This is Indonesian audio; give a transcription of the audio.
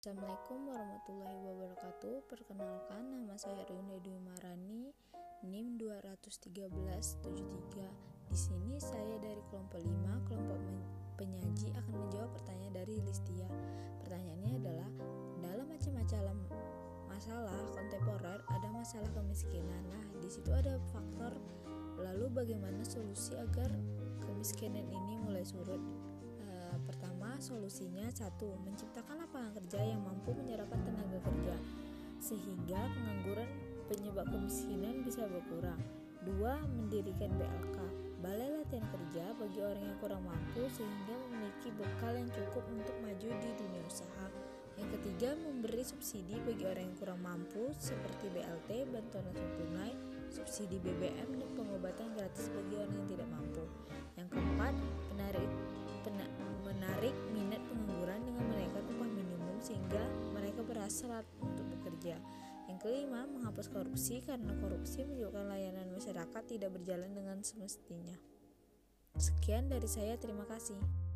Assalamualaikum warahmatullahi wabarakatuh. Perkenalkan nama saya Riunda Dwi Marani, NIM 21373. Di sini saya dari kelompok 5, kelompok penyaji akan menjawab pertanyaan dari Listia. Pertanyaannya adalah dalam macam-macam masalah kontemporer ada masalah kemiskinan. Nah, di situ ada faktor lalu bagaimana solusi agar kemiskinan ini mulai surut? Solusinya. Satu menciptakan lapangan kerja yang mampu menyerapkan tenaga kerja sehingga pengangguran penyebab kemiskinan bisa berkurang. Dua mendirikan BLK balai latihan kerja bagi orang yang kurang mampu sehingga memiliki bekal yang cukup untuk maju di dunia usaha. Yang ketiga memberi subsidi bagi orang yang kurang mampu seperti BLT bantuan langsung tunai subsidi BBM dan pengobatan gratis bagi orang yang tidak mampu sehingga mereka berhasrat untuk bekerja. Yang kelima, menghapus korupsi karena korupsi menyebabkan layanan masyarakat tidak berjalan dengan semestinya. Sekian dari saya, terima kasih.